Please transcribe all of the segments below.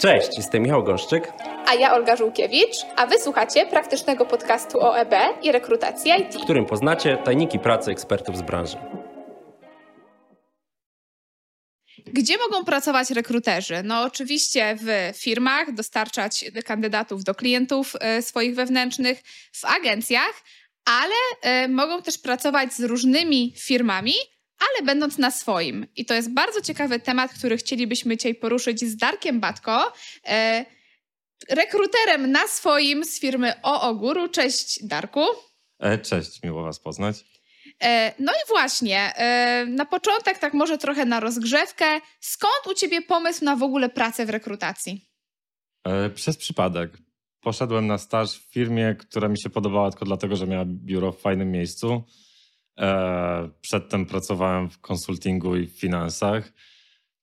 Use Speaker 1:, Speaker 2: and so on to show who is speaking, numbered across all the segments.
Speaker 1: Cześć, jestem Michał Gąszczyk.
Speaker 2: A ja Olga Żółkiewicz, a wysłuchacie praktycznego podcastu o EB i rekrutacji IT.
Speaker 1: W którym poznacie tajniki pracy ekspertów z branży.
Speaker 2: Gdzie mogą pracować rekruterzy? No oczywiście w firmach, dostarczać kandydatów do klientów e, swoich wewnętrznych, w agencjach, ale e, mogą też pracować z różnymi firmami, ale będąc na swoim. I to jest bardzo ciekawy temat, który chcielibyśmy dzisiaj poruszyć z Darkiem Batko, e, rekruterem na swoim z firmy OO Cześć Darku.
Speaker 3: Cześć, miło Was poznać.
Speaker 2: E, no i właśnie, e, na początek, tak może trochę na rozgrzewkę, skąd u Ciebie pomysł na w ogóle pracę w rekrutacji?
Speaker 3: E, przez przypadek. Poszedłem na staż w firmie, która mi się podobała tylko dlatego, że miała biuro w fajnym miejscu. Przedtem pracowałem w konsultingu i w finansach.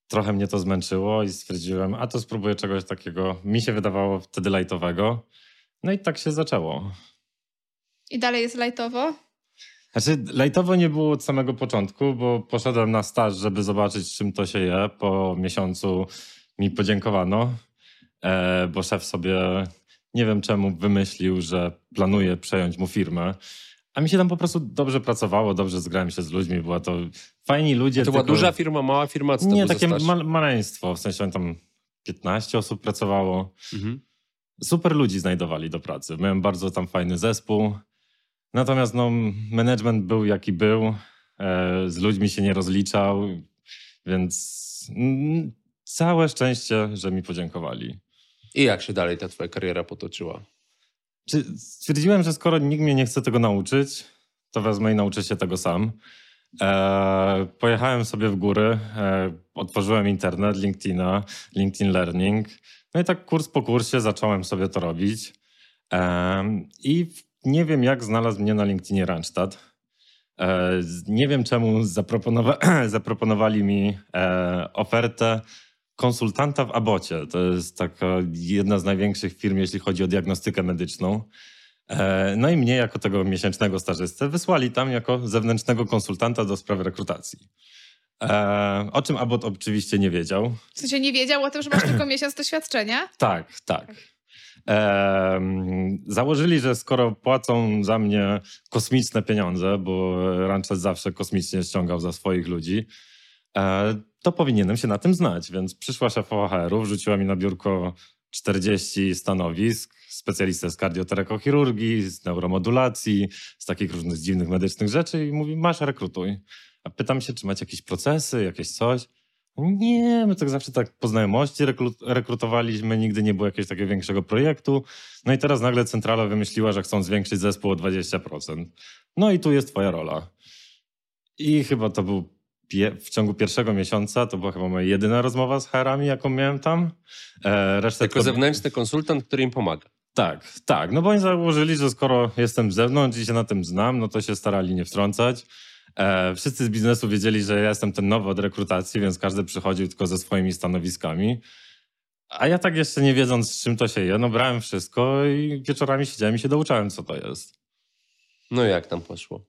Speaker 3: Trochę mnie to zmęczyło i stwierdziłem, a to spróbuję czegoś takiego, mi się wydawało wtedy lajtowego. No i tak się zaczęło.
Speaker 2: I dalej jest lajtowo?
Speaker 3: Znaczy, lajtowo nie było od samego początku, bo poszedłem na staż, żeby zobaczyć, czym to się je. Po miesiącu mi podziękowano, e, bo szef sobie nie wiem czemu wymyślił, że planuje przejąć mu firmę. A mi się tam po prostu dobrze pracowało, dobrze zgrałem się z ludźmi, była to fajni ludzie.
Speaker 1: A to była duża firma, mała firma?
Speaker 3: Co nie, takie ma maleństwo, w sensie tam 15 osób pracowało. Mhm. Super ludzi znajdowali do pracy. Miałem bardzo tam fajny zespół. Natomiast no, management był jaki był, e, z ludźmi się nie rozliczał, więc mm, całe szczęście, że mi podziękowali.
Speaker 1: I jak się dalej ta twoja kariera potoczyła?
Speaker 3: Stwierdziłem, że skoro nikt mnie nie chce tego nauczyć, to wezmę i nauczę się tego sam. E, pojechałem sobie w góry, e, otworzyłem internet, LinkedIna, LinkedIn Learning. No i tak kurs po kursie zacząłem sobie to robić. E, I nie wiem, jak znalazł mnie na LinkedInie Randstad. E, nie wiem, czemu zaproponowa zaproponowali mi e, ofertę konsultanta w Abocie. To jest taka jedna z największych firm, jeśli chodzi o diagnostykę medyczną. E, no i mnie jako tego miesięcznego stażystę wysłali tam jako zewnętrznego konsultanta do spraw rekrutacji. O czym Abot oczywiście nie wiedział.
Speaker 2: W sensie nie wiedział o tym, że masz tylko miesiąc doświadczenia?
Speaker 3: Tak, tak. E, założyli, że skoro płacą za mnie kosmiczne pieniądze, bo Ranchet zawsze kosmicznie ściągał za swoich ludzi, e, to powinienem się na tym znać. Więc przyszła szefowa HR-u, wrzuciła mi na biurko 40 stanowisk, specjalistę z kardioterekochirurgii, z neuromodulacji, z takich różnych dziwnych medycznych rzeczy i mówi, masz rekrutuj. A pytam się, czy macie jakieś procesy, jakieś coś. Nie, my tak zawsze tak po znajomości rekrutowaliśmy, nigdy nie było jakiegoś takiego większego projektu. No i teraz nagle centrala wymyśliła, że chcą zwiększyć zespół o 20%. No i tu jest twoja rola. I chyba to był w ciągu pierwszego miesiąca, to była chyba moja jedyna rozmowa z HR-ami, jaką miałem tam.
Speaker 1: E, resztę jako to... zewnętrzny konsultant, który im pomaga.
Speaker 3: Tak, tak. No bo oni założyli, że skoro jestem z zewnątrz i się na tym znam, no to się starali nie wtrącać. E, wszyscy z biznesu wiedzieli, że ja jestem ten nowy od rekrutacji, więc każdy przychodził tylko ze swoimi stanowiskami. A ja tak jeszcze nie wiedząc, z czym to się je, no brałem wszystko i wieczorami siedziałem i się douczałem, co to jest.
Speaker 1: No i jak tam poszło?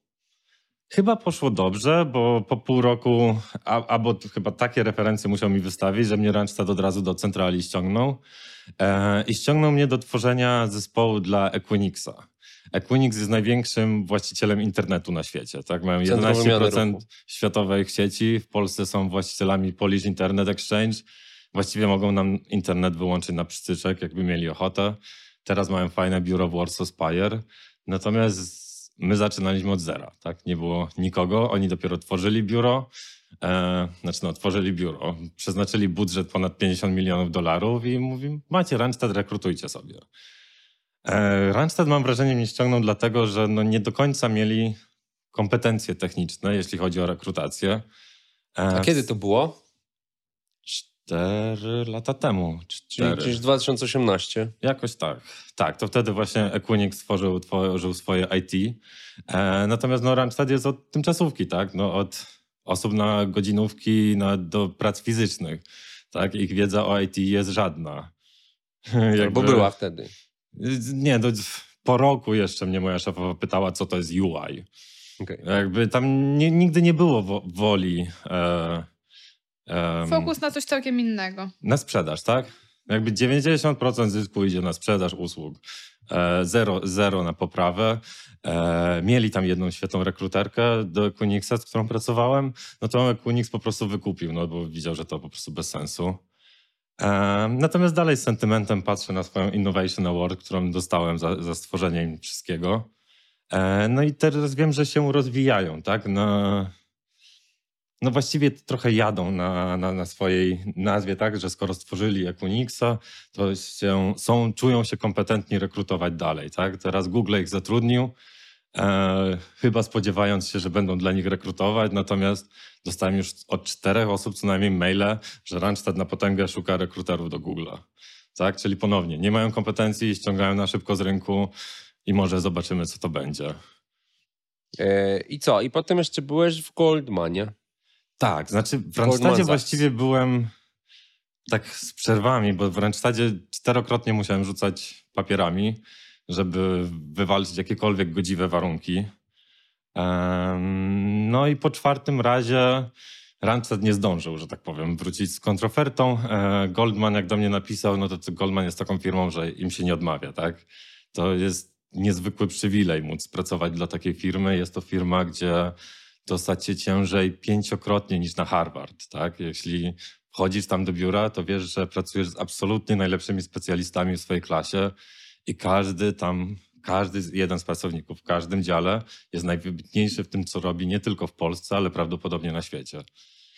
Speaker 3: Chyba poszło dobrze, bo po pół roku, albo chyba takie referencje musiał mi wystawić, że mnie Randstad od razu do centrali ściągnął. E, I ściągnął mnie do tworzenia zespołu dla Equinixa. Equinix jest największym właścicielem internetu na świecie. Tak? Mają 11% światowej sieci. W Polsce są właścicielami Polish Internet Exchange. Właściwie mogą nam internet wyłączyć na przytyczek, jakby mieli ochotę. Teraz mają fajne biuro w Warsaw Spire. Natomiast my zaczynaliśmy od zera. Tak? Nie było nikogo. Oni dopiero tworzyli biuro. E, znaczy no, tworzyli biuro. Przeznaczyli budżet ponad 50 milionów dolarów i mówi, macie Randstad, rekrutujcie sobie. E, Randstad mam wrażenie mnie ściągnął dlatego, że no nie do końca mieli kompetencje techniczne, jeśli chodzi o rekrutację.
Speaker 1: E, A kiedy to było?
Speaker 3: Cztery lata temu.
Speaker 1: Cztery. Czyli 2018.
Speaker 3: Jakoś tak. Tak, to wtedy właśnie Equinix stworzył, tworzył swoje IT. E, natomiast no, Randstad jest od tymczasówki, tak? No, od osób na godzinówki na, do prac fizycznych. Tak? Ich wiedza o IT jest żadna.
Speaker 1: Jakby... Bo była wtedy.
Speaker 3: Nie, no, po roku jeszcze mnie moja szefowa pytała, co to jest UI. Okay. Jakby tam nie, nigdy nie było wo woli.
Speaker 2: E, Fokus na coś całkiem innego.
Speaker 3: Na sprzedaż, tak? Jakby 90% zysku idzie na sprzedaż usług, e, zero, zero na poprawę. E, mieli tam jedną świetną rekruterkę do Equinixa, z którą pracowałem, no to Equinix po prostu wykupił, no bo widział, że to po prostu bez sensu. E, natomiast dalej z sentymentem patrzę na swoją Innovation Award, którą dostałem za, za stworzenie im wszystkiego. E, no i teraz wiem, że się rozwijają, tak? No, no właściwie trochę jadą na, na, na swojej nazwie, tak? Że skoro stworzyli Equinixa, to się, są, czują się kompetentni rekrutować dalej, tak? Teraz Google ich zatrudnił, e, chyba spodziewając się, że będą dla nich rekrutować, natomiast dostałem już od czterech osób co najmniej maile, że Randstad na potęgę szuka rekruterów do Google'a. Tak? Czyli ponownie, nie mają kompetencji, ściągają na szybko z rynku i może zobaczymy, co to będzie.
Speaker 1: E, I co? I potem jeszcze byłeś w Goldmanie.
Speaker 3: Tak, znaczy w Randstadzie właściwie byłem tak z przerwami, bo w Randstadzie czterokrotnie musiałem rzucać papierami, żeby wywalczyć jakiekolwiek godziwe warunki. No i po czwartym razie Randstad nie zdążył, że tak powiem, wrócić z kontrofertą. E, Goldman jak do mnie napisał, no to Goldman jest taką firmą, że im się nie odmawia, tak? To jest niezwykły przywilej móc pracować dla takiej firmy. Jest to firma, gdzie dostać się ciężej pięciokrotnie niż na Harvard, tak? Jeśli wchodzisz tam do biura, to wiesz, że pracujesz z absolutnie najlepszymi specjalistami w swojej klasie i każdy tam, każdy jeden z pracowników w każdym dziale jest najwybitniejszy w tym, co robi, nie tylko w Polsce, ale prawdopodobnie na świecie.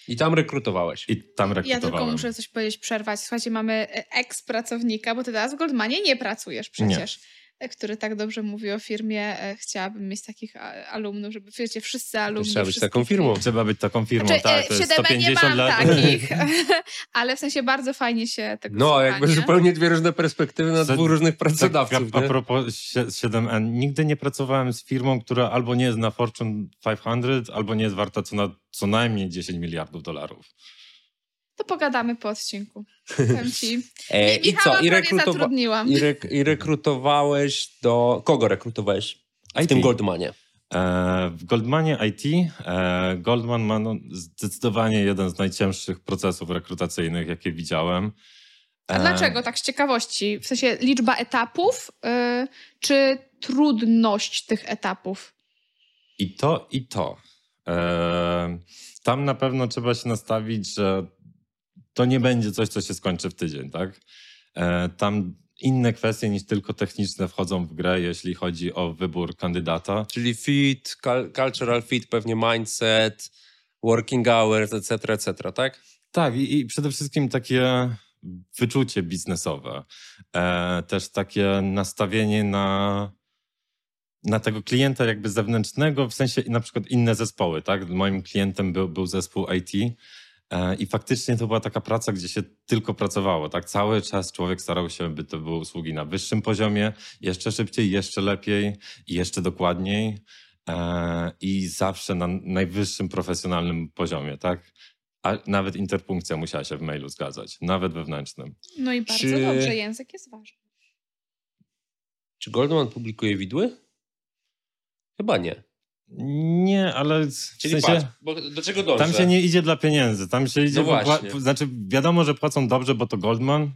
Speaker 1: I tam rekrutowałeś.
Speaker 3: I tam
Speaker 2: Ja
Speaker 3: rekrutowałem.
Speaker 2: tylko muszę coś powiedzieć, przerwać. Słuchajcie, mamy e, eks-pracownika, bo ty teraz w Goldmanie nie pracujesz przecież. e, Który tak dobrze mówi o firmie. E, Chciałabym mieć takich a- alumnów, żeby wiecie, wszyscy alumni.
Speaker 1: Trzeba być taką firmą.
Speaker 3: Trzeba być taką firmą,
Speaker 2: Znaczy,
Speaker 3: tak,
Speaker 2: e,
Speaker 3: to
Speaker 2: w
Speaker 3: jest
Speaker 2: 7 nie
Speaker 3: 150
Speaker 2: mam
Speaker 3: lat.
Speaker 2: takich, ale w sensie bardzo fajnie się tego
Speaker 1: No,
Speaker 2: słucha,
Speaker 1: jakby
Speaker 2: nie?
Speaker 1: zupełnie dwie różne perspektywy na
Speaker 3: Za-
Speaker 1: dwóch różnych
Speaker 3: Tak,
Speaker 1: pracodawców.
Speaker 3: a, a
Speaker 1: nie?
Speaker 3: propos sie- 7N, nigdy nie pracowałem z firmą, która albo nie jest na Fortune 500, albo nie jest warta co, na, co najmniej 10 miliardów dolarów.
Speaker 2: To pogadamy po odcinku. Powiem ci.
Speaker 1: E,
Speaker 2: I
Speaker 1: co? I,
Speaker 2: rekrutowa...
Speaker 1: i, rek- I rekrutowałeś do... Kogo rekrutowałeś w
Speaker 3: IT.
Speaker 1: tym Goldmanie?
Speaker 3: E, w Goldmanie IT e, Goldman ma no, zdecydowanie jeden z najcięższych procesów rekrutacyjnych, jakie widziałem.
Speaker 2: A
Speaker 3: E,
Speaker 2: dlaczego? Tak z ciekawości. W sensie liczba etapów, y, czy trudność tych etapów?
Speaker 3: I to, i to. E, tam na pewno trzeba się nastawić, że to nie będzie coś, co się skończy w tydzień, tak? E, tam inne kwestie niż tylko techniczne wchodzą w grę, jeśli chodzi o wybór kandydata.
Speaker 1: Czyli fit, cul- cultural fit, pewnie mindset, working hours, etc., etc., tak?
Speaker 3: Tak, i, i przede wszystkim takie wyczucie biznesowe. E, też takie nastawienie na, na tego klienta jakby zewnętrznego, w sensie na przykład inne zespoły, tak? Moim klientem był, był zespół IT i faktycznie to była taka praca, gdzie się tylko pracowało, tak? Cały czas człowiek starał się, by to były usługi na wyższym poziomie, jeszcze szybciej, jeszcze lepiej i jeszcze dokładniej e, i zawsze na najwyższym profesjonalnym poziomie, tak? A nawet interpunkcja musiała się w mailu zgadzać, nawet wewnętrznym.
Speaker 2: No i bardzo
Speaker 1: Czy-
Speaker 2: dobrze, język jest ważny.
Speaker 1: Czy Goldman publikuje widły? Chyba nie.
Speaker 3: Nie, ale w
Speaker 1: Czyli
Speaker 3: sensie,
Speaker 1: patrz, bo do czego dążę?
Speaker 3: tam się nie idzie dla pieniędzy, tam się idzie,
Speaker 1: No
Speaker 3: pła-
Speaker 1: właśnie.
Speaker 3: znaczy wiadomo, że płacą dobrze, bo to Goldman,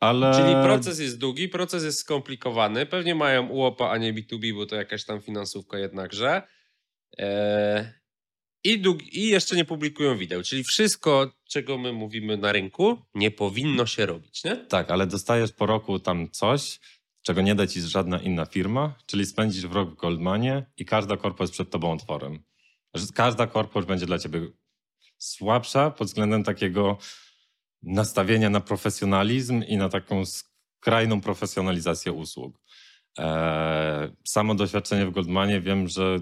Speaker 3: ale...
Speaker 1: Czyli proces jest długi, proces jest skomplikowany. Pewnie mają UOPA, a nie B2B, bo to jakaś tam finansówka jednakże. Eee, i, dług- I jeszcze nie publikują wideł. Czyli wszystko, czego my mówimy na rynku, nie powinno się robić, nie?
Speaker 3: Tak, ale dostajesz po roku tam coś, czego nie da ci żadna inna firma, czyli spędzisz w rok w Goldmanie i każda korpo jest przed tobą otworem. Każda korpo będzie dla ciebie słabsza pod względem takiego nastawienia na profesjonalizm i na taką skrajną profesjonalizację usług. Eee, samo doświadczenie w Goldmanie wiem, że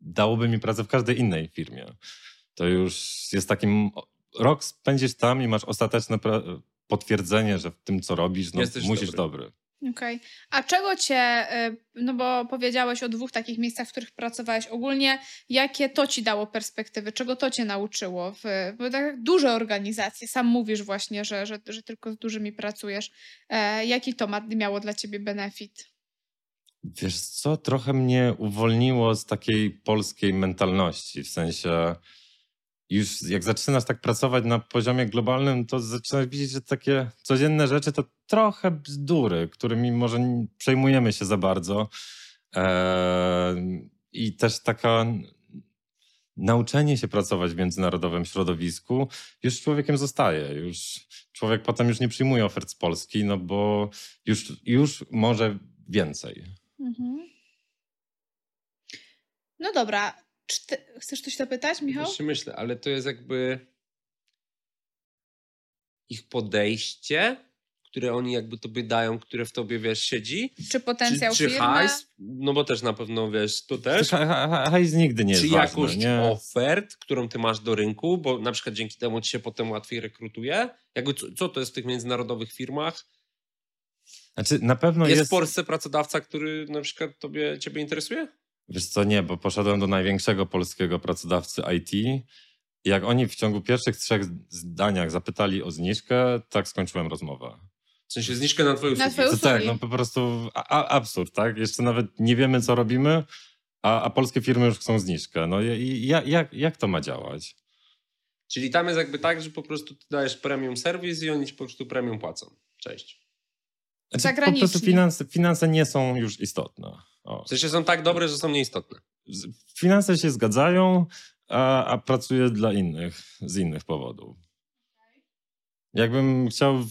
Speaker 3: dałoby mi pracę w każdej innej firmie. To już jest takim... Rok spędzisz tam i masz ostateczne potwierdzenie, że w tym, co robisz, no,
Speaker 1: Jesteś
Speaker 3: musisz
Speaker 1: dobry.
Speaker 3: dobry.
Speaker 2: Okej. A czego cię, y, no bo powiedziałeś o dwóch takich miejscach, w których pracowałeś ogólnie, jakie to ci dało perspektywy, czego to cię nauczyło? W, bo tak duże organizacje, sam mówisz właśnie, że, że, że tylko z dużymi pracujesz. E, jaki to ma, miało dla ciebie benefit?
Speaker 3: Wiesz co, trochę mnie uwolniło z takiej polskiej mentalności, w sensie już jak zaczynasz tak pracować na poziomie globalnym, to zaczynasz widzieć, że takie codzienne rzeczy to trochę bzdury, którymi może przejmujemy się za bardzo. Eee, I też taka nauczenie się pracować w międzynarodowym środowisku już człowiekiem zostaje. Już człowiek potem już nie przyjmuje ofert z Polski, no bo już, już może więcej. Mhm.
Speaker 2: No dobra. Ty, chcesz coś zapytać, Michał?
Speaker 1: Jeszcze myślę, ale to jest jakby ich podejście, które oni jakby tobie dają, które w tobie, wiesz, siedzi.
Speaker 2: Czy potencjał
Speaker 1: czy, czy
Speaker 2: firmy?
Speaker 1: hajs? No bo też na pewno, wiesz, to też.
Speaker 3: Hajs nigdy nie jest
Speaker 1: Czy jakość
Speaker 3: nie?
Speaker 1: ofert, którą ty masz do rynku, bo na przykład dzięki temu ci się potem łatwiej rekrutuje? Jakby co, co to jest w tych międzynarodowych firmach?
Speaker 3: Znaczy, na pewno
Speaker 1: jest,
Speaker 3: jest...
Speaker 1: w Polsce pracodawca, który na przykład tobie, ciebie interesuje?
Speaker 3: Wiesz co, nie, bo poszedłem do największego polskiego pracodawcy IT. Jak oni w ciągu pierwszych trzech zdaniach zapytali o zniżkę, tak skończyłem rozmowę.
Speaker 1: W sensie zniżkę na twoje usługi.
Speaker 2: Na twoje
Speaker 3: tak, no po prostu a, absurd, tak? Jeszcze nawet nie wiemy, co robimy, a, a polskie firmy już chcą zniżkę. No i, jak, jak, jak to ma działać?
Speaker 1: Czyli tam jest jakby tak, że po prostu ty dajesz premium serwis i oni ci po prostu premium płacą. Cześć.
Speaker 3: Znaczy, po prostu finanse, finanse nie są już istotne.
Speaker 1: O. W sensie są tak dobre, że są nieistotne.
Speaker 3: Finanse się zgadzają, a, a pracuję dla innych, z innych powodów. Jakbym chciał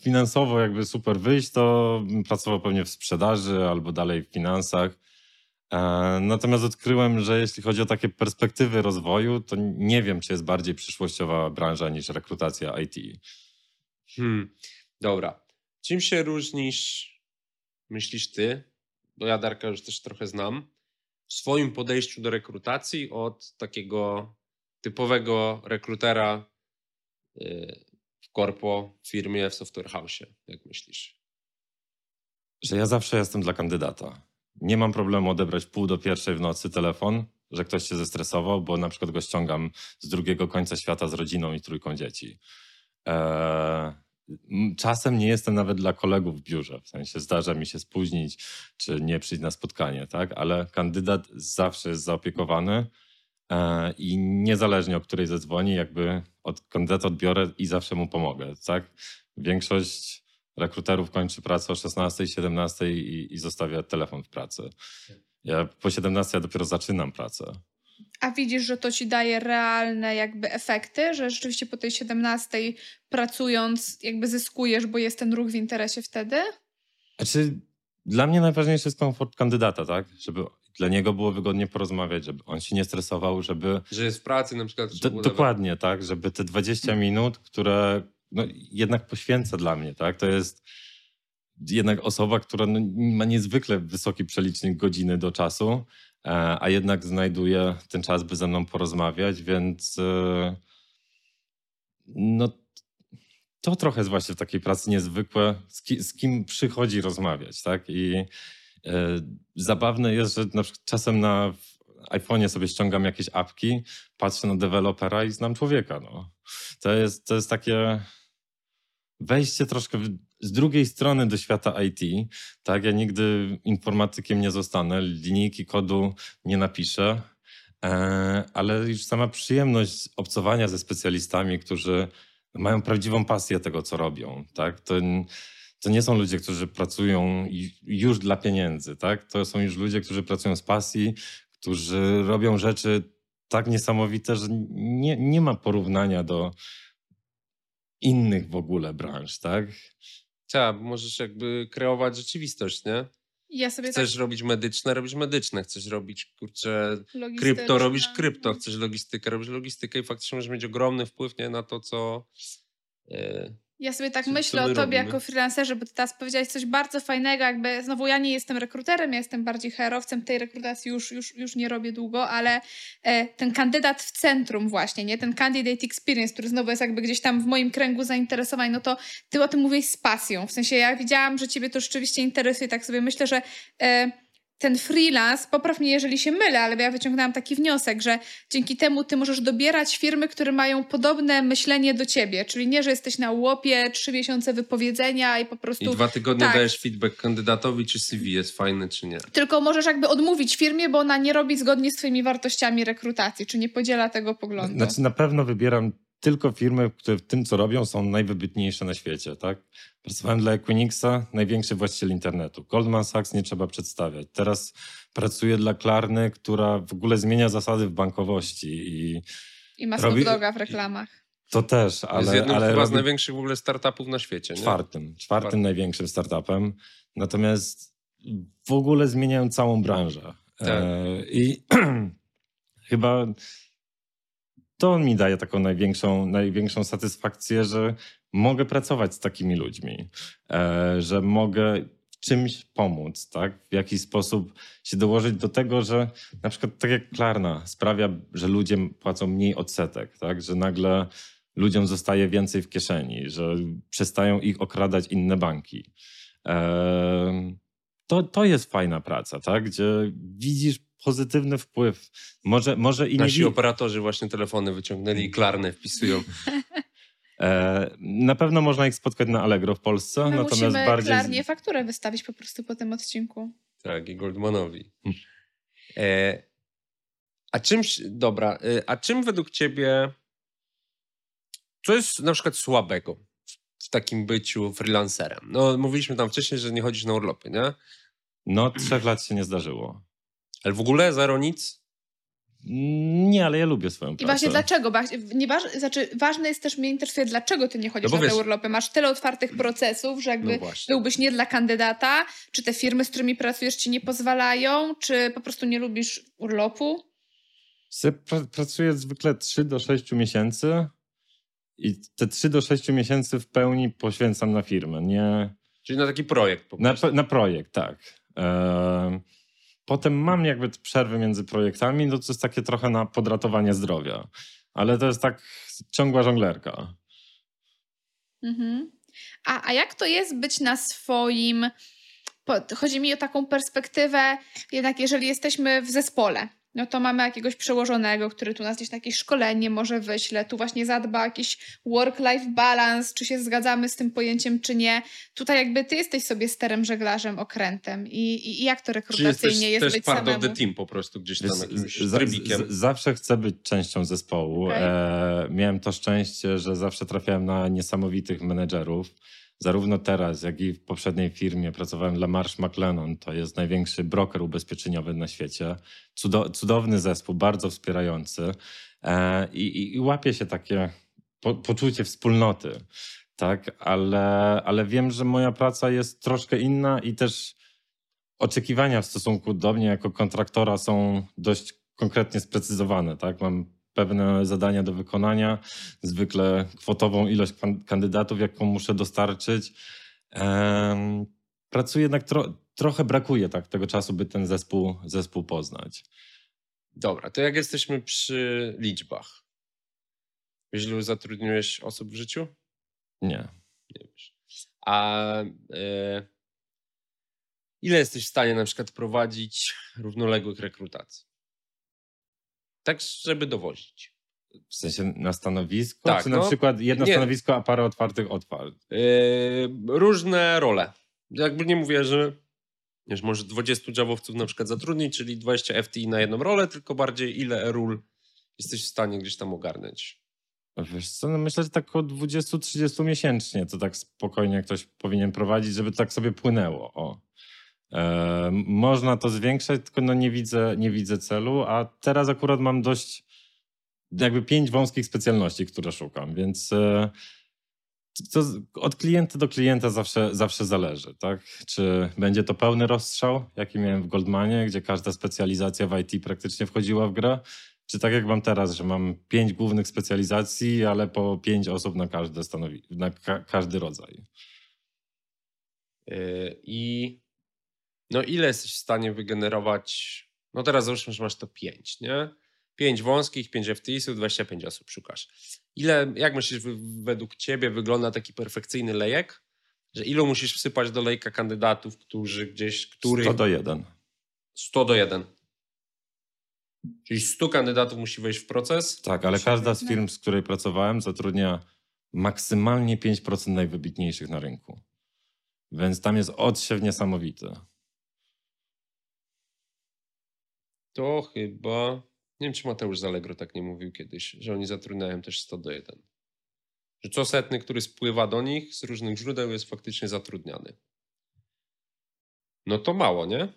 Speaker 3: finansowo jakby super wyjść, to pracował pewnie w sprzedaży albo dalej w finansach. E, natomiast odkryłem, że jeśli chodzi o takie perspektywy rozwoju, to nie wiem, czy jest bardziej przyszłościowa branża niż rekrutacja IT.
Speaker 1: Hmm. Dobra. Czym się różnisz, myślisz ty, bo ja Darka już też trochę znam, w swoim podejściu do rekrutacji od takiego typowego rekrutera y, w korpo, w firmie, w software house, jak myślisz?
Speaker 3: Że ja zawsze jestem dla kandydata. Nie mam problemu odebrać pół do pierwszej w nocy telefon, że ktoś się zestresował, bo na przykład go ściągam z drugiego końca świata z rodziną i trójką dzieci. Eee, Czasem nie jestem nawet dla kolegów w biurze, w sensie zdarza mi się spóźnić czy nie przyjść na spotkanie, tak? ale kandydat zawsze jest zaopiekowany e, i niezależnie o której zadzwoni, jakby od kandydata odbiorę i zawsze mu pomogę. Tak? Większość rekruterów kończy pracę o 16, 17 i, i zostawia telefon w pracy. Ja po 17 ja dopiero zaczynam pracę.
Speaker 2: A widzisz, że to ci daje realne jakby efekty, że rzeczywiście po tej 17 pracując jakby zyskujesz, bo jest ten ruch w interesie wtedy?
Speaker 3: Znaczy, dla mnie najważniejszy jest komfort kandydata, tak? Żeby dla niego było wygodnie porozmawiać, żeby on się nie stresował, żeby...
Speaker 1: Że jest w pracy na przykład.
Speaker 3: Do, dokładnie, tak? Żeby te 20 minut, które no, jednak poświęca dla mnie, tak? To jest jednak osoba, która no, ma niezwykle wysoki przelicznik godziny do czasu, a jednak znajduje ten czas, by ze mną porozmawiać, więc e, no to trochę jest właśnie w takiej pracy niezwykłe, z, ki, z kim przychodzi rozmawiać, tak? I e, zabawne jest, że na przykład czasem na iPhone'ie sobie ściągam jakieś apki, patrzę na dewelopera i znam człowieka, no. To jest, to jest takie wejście troszkę z drugiej strony do świata IT, tak, ja nigdy informatykiem nie zostanę, linijki kodu nie napiszę, e, ale już sama przyjemność obcowania ze specjalistami, którzy mają prawdziwą pasję tego, co robią, tak, to, to nie są ludzie, którzy pracują już dla pieniędzy, tak, to są już ludzie, którzy pracują z pasji, którzy robią rzeczy tak niesamowite, że nie, nie ma porównania do innych w ogóle branż, tak?
Speaker 1: Tak, możesz jakby kreować rzeczywistość, nie?
Speaker 2: Ja sobie
Speaker 1: chcesz tak... robić medyczne, robisz medyczne. Chcesz robić, kurczę, krypto, robisz krypto. Chcesz logistykę, robisz logistykę i faktycznie możesz mieć ogromny wpływ nie, na to, co... Yy,
Speaker 2: ja sobie tak myślę o tobie robimy? jako freelancerze, bo ty teraz powiedziałeś coś bardzo fajnego, jakby znowu ja nie jestem rekruterem, ja jestem bardziej herowcem, tej rekrutacji już, już, już nie robię długo, ale e, ten kandydat w centrum właśnie, nie? Ten candidate experience, który znowu jest jakby gdzieś tam w moim kręgu zainteresowań, no to ty o tym mówisz z pasją. W sensie ja widziałam, że ciebie to rzeczywiście interesuje, tak sobie myślę, że e, ten freelance, popraw mnie, jeżeli się mylę, ale ja wyciągnęłam taki wniosek, że dzięki temu ty możesz dobierać firmy, które mają podobne myślenie do ciebie, czyli nie, że jesteś na łopie, trzy miesiące wypowiedzenia i po prostu...
Speaker 1: I dwa tygodnie
Speaker 2: tak.
Speaker 1: dajesz feedback kandydatowi, czy CV jest fajny, czy nie.
Speaker 2: Tylko możesz jakby odmówić firmie, bo ona nie robi zgodnie z twoimi wartościami rekrutacji, czy nie podziela tego poglądu.
Speaker 3: Znaczy na pewno wybieram tylko firmy, które w tym, co robią, są najwybitniejsze na świecie, tak? Pracowałem dla Equinixa, największy właściciel internetu. Goldman Sachs nie trzeba przedstawiać. Teraz pracuję dla Klarny, która w ogóle zmienia zasady w bankowości i
Speaker 2: I ma
Speaker 3: robi-
Speaker 2: Dogga w reklamach.
Speaker 3: to też,
Speaker 1: jest
Speaker 3: ale,
Speaker 1: jednym
Speaker 3: ale
Speaker 1: chyba z
Speaker 3: robi
Speaker 1: największych w ogóle startupów na świecie, nie?
Speaker 3: czwartym, czwartym
Speaker 1: Czwartym.
Speaker 3: największym startupem. Natomiast w ogóle zmieniają całą branżę.
Speaker 1: Tak.
Speaker 3: E, I chyba to mi daje taką największą, największą satysfakcję, że mogę pracować z takimi ludźmi, e, że mogę czymś pomóc, tak? W jakiś sposób się dołożyć do tego, że na przykład tak jak Klarna sprawia, że ludzie płacą mniej odsetek, tak? Że nagle ludziom zostaje więcej w kieszeni, że przestają ich okradać inne banki. Em, To, to jest fajna praca, tak? Gdzie widzisz pozytywny wpływ. Może, może i nie
Speaker 1: Nasi
Speaker 3: wi-
Speaker 1: operatorzy właśnie telefony wyciągnęli i klarne wpisują.
Speaker 3: e, Na pewno można ich spotkać na Allegro w Polsce,
Speaker 2: My
Speaker 3: natomiast
Speaker 2: musimy
Speaker 3: bardziej...
Speaker 2: klarnie fakturę wystawić po prostu po tym odcinku.
Speaker 1: Tak, i Goldmanowi.
Speaker 3: Hmm.
Speaker 1: E, a czymś, dobra, e, a czym według ciebie, co jest na przykład słabego w, w takim byciu freelancerem? No, mówiliśmy tam wcześniej, że nie chodzisz na urlopy, nie?
Speaker 3: No, trzech lat się nie zdarzyło.
Speaker 1: Ale w ogóle zero nic?
Speaker 3: Nie, ale ja lubię swoją
Speaker 2: I
Speaker 3: pracę.
Speaker 2: właśnie dlaczego? Nie waż, znaczy, ważne jest też, mnie interesuje, dlaczego ty nie chodzisz
Speaker 1: No
Speaker 2: na te urlopy. Masz tyle otwartych procesów, że jakby
Speaker 1: No
Speaker 2: byłbyś nie dla kandydata, czy te firmy, z którymi pracujesz, ci nie pozwalają, czy po prostu nie lubisz urlopu?
Speaker 3: Pracuję zwykle 3 do 6 miesięcy i te 3 do 6 miesięcy w pełni poświęcam na firmę, nie
Speaker 1: Czyli na taki projekt po
Speaker 3: na,
Speaker 1: prostu.
Speaker 3: na projekt, tak. Em, Potem mam jakby przerwy między projektami, no to jest takie trochę na podratowanie zdrowia, ale to jest tak ciągła żonglerka.
Speaker 2: Mhm. A, a jak to jest być na swoim. Chodzi mi o taką perspektywę, jednak jeżeli jesteśmy w zespole, no to mamy jakiegoś przełożonego, który tu nas gdzieś na jakieś szkolenie może wyśle, tu właśnie zadba o jakiś work-life balance, czy się zgadzamy z tym pojęciem, czy nie. Tutaj jakby ty jesteś sobie sterem, żeglarzem, okrętem i, i, i jak to
Speaker 1: Czyli jesteś
Speaker 2: rekrutacyjnie jest
Speaker 1: też
Speaker 2: być
Speaker 1: part
Speaker 2: samemu?
Speaker 1: of the team po prostu gdzieś tam jakimś
Speaker 3: z- z- zawsze chcę być częścią zespołu.
Speaker 2: Okej.
Speaker 3: E, miałem to szczęście, że zawsze trafiałem na niesamowitych menedżerów. Zarówno teraz, jak i w poprzedniej firmie pracowałem dla Marsh McLennan. To jest największy broker ubezpieczeniowy na świecie. Cudo, cudowny zespół, bardzo wspierający. E, i, i, łapie się takie po, poczucie wspólnoty. Tak, ale, ale wiem, że moja praca jest troszkę inna i też oczekiwania w stosunku do mnie jako kontraktora są dość konkretnie sprecyzowane. Tak? Mam pewne zadania do wykonania, zwykle kwotową ilość kan- kandydatów, jaką muszę dostarczyć. Pracuję jednak tro, trochę brakuje tak, tego czasu, by ten zespół, zespół poznać.
Speaker 1: Dobra, to jak jesteśmy przy liczbach. Wiesz, ilu zatrudniłeś osób w życiu?
Speaker 3: Nie.
Speaker 1: Nie wiesz. A e, ile jesteś w stanie na przykład prowadzić równoległych rekrutacji? Tak, żeby dowozić.
Speaker 3: W sensie na stanowisko?
Speaker 1: Tak,
Speaker 3: czy na
Speaker 1: no,
Speaker 3: przykład jedno
Speaker 1: nie.
Speaker 3: stanowisko, a parę otwartych otwart?
Speaker 1: E, różne role. Jakby nie mówię, że wiesz, może 20 działowców na przykład zatrudnić, czyli 20 FTI na jedną rolę, tylko bardziej ile ról jesteś w stanie gdzieś tam ogarnąć.
Speaker 3: Wiesz co, no myślę, że tak około 20-30 miesięcznie to tak spokojnie ktoś powinien prowadzić, żeby tak sobie płynęło. O. E, można to zwiększać, tylko no nie widzę, nie widzę celu, a teraz akurat mam dość jakby pięć wąskich specjalności, które szukam, więc e, to z- od klienta do klienta zawsze, zawsze zależy, tak? Czy będzie to pełny rozstrzał, jaki miałem w Goldmanie, gdzie każda specjalizacja w IT praktycznie wchodziła w grę, czy tak jak mam teraz, że mam pięć głównych specjalizacji, ale po pięć osób na stanowi, na ka każdy rodzaj.
Speaker 1: Yy, I no ile jesteś w stanie wygenerować? No teraz załóżmy, że masz to 5, nie? 5 wąskich, 5 FTIS-ów, 25 osób szukasz. Ile, jak myślisz, według ciebie wygląda taki perfekcyjny lejek? Że ilu musisz wsypać do lejka kandydatów, którzy gdzieś, których
Speaker 3: 100 do 1.
Speaker 1: 100 do 1. Czyli 100 kandydatów musi wejść w proces.
Speaker 3: Tak, ale każda z firm, z której pracowałem, zatrudnia maksymalnie 5% najwybitniejszych na rynku. Więc tam jest odsiew niesamowity.
Speaker 1: To chyba. Nie wiem, czy Mateusz z Allegro tak nie mówił kiedyś, że oni zatrudniają też 100 do 1. Że co setny, który spływa do nich z różnych źródeł, jest faktycznie zatrudniany. No to mało, nie?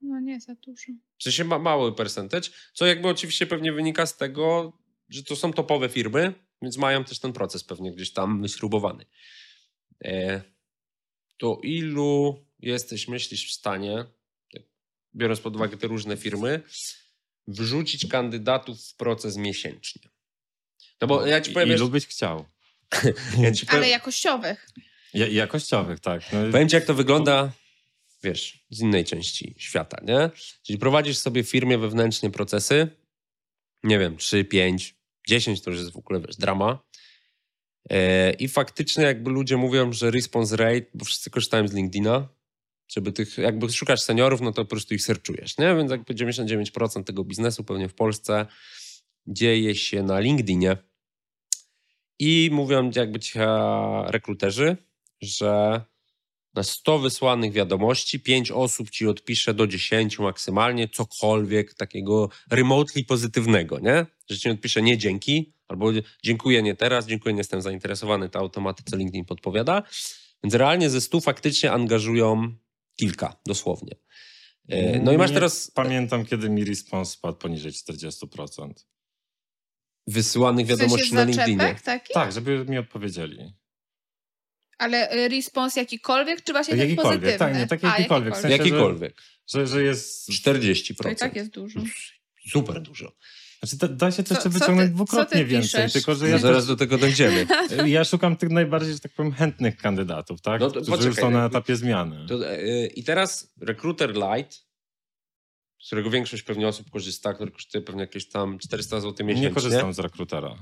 Speaker 2: No nie za dużo.
Speaker 1: W sensie ma mały percentage, co jakby oczywiście pewnie wynika z tego, że to są topowe firmy, więc mają też ten proces pewnie gdzieś tam wyśrubowany. E, to ilu jesteś, myślisz, w stanie, biorąc pod uwagę te różne firmy, wrzucić kandydatów w proces miesięcznie? No bo ja ci powiem,
Speaker 3: Ilu byś chciał?
Speaker 1: ja ci powiem,
Speaker 2: Ale jakościowych.
Speaker 3: Ja, jakościowych, tak. No,
Speaker 1: Powiem ci, jak to wygląda, wiesz, z innej części świata, nie? Czyli prowadzisz sobie w firmie wewnętrznie procesy, nie wiem, 3, 5, 10 to już jest w ogóle, wiesz, drama. E, I faktycznie jakby ludzie mówią, że response rate, bo wszyscy korzystają z LinkedIna, żeby tych, jakby szukasz seniorów, no to po prostu ich serczujesz, nie? Więc jakby 99% tego biznesu pewnie w Polsce dzieje się na LinkedInie. I mówią jakby ci e, rekruterzy, że na 100 wysłanych wiadomości 5 osób ci odpisze do 10 maksymalnie cokolwiek takiego remotely pozytywnego, nie? Że ci odpisze nie dzięki, albo dziękuję nie teraz, dziękuję nie jestem zainteresowany, to automatyce LinkedIn podpowiada. Więc realnie ze 100 faktycznie angażują kilka, dosłownie. E, No i masz
Speaker 3: nie
Speaker 1: teraz
Speaker 3: Pamiętam, kiedy mi response spadł poniżej 40%.
Speaker 1: wysyłanych
Speaker 2: W sensie
Speaker 1: wiadomości na LinkedInie.
Speaker 2: taki?
Speaker 3: Tak, żeby mi odpowiedzieli.
Speaker 2: Ale y, respons jakikolwiek, czy właśnie ten
Speaker 3: Jakikolwiek,
Speaker 2: pozytywny?
Speaker 3: tak, nie, taki
Speaker 2: A,
Speaker 3: jakikolwiek, w sensie-
Speaker 1: Jakikolwiek.
Speaker 3: Że, że jest...
Speaker 1: 40%.
Speaker 2: To i tak jest dużo.
Speaker 1: Super dużo.
Speaker 3: Znaczy, da, da się to jeszcze wyciągnąć
Speaker 2: ty-
Speaker 3: dwukrotnie więcej,
Speaker 2: piszesz?
Speaker 3: tylko że
Speaker 1: Ja zaraz do tego dojdziemy.
Speaker 3: ja szukam tych najbardziej, że tak powiem, chętnych kandydatów, tak?
Speaker 1: No to
Speaker 3: którzy
Speaker 1: poczekaj,
Speaker 3: już są na etapie zmiany.
Speaker 1: To, e, I teraz Recruiter Lite, z którego większość pewnie osób korzysta, który kosztuje pewnie jakieś tam 400 zł miesięcznie.
Speaker 3: Nie korzystam z rekrutera.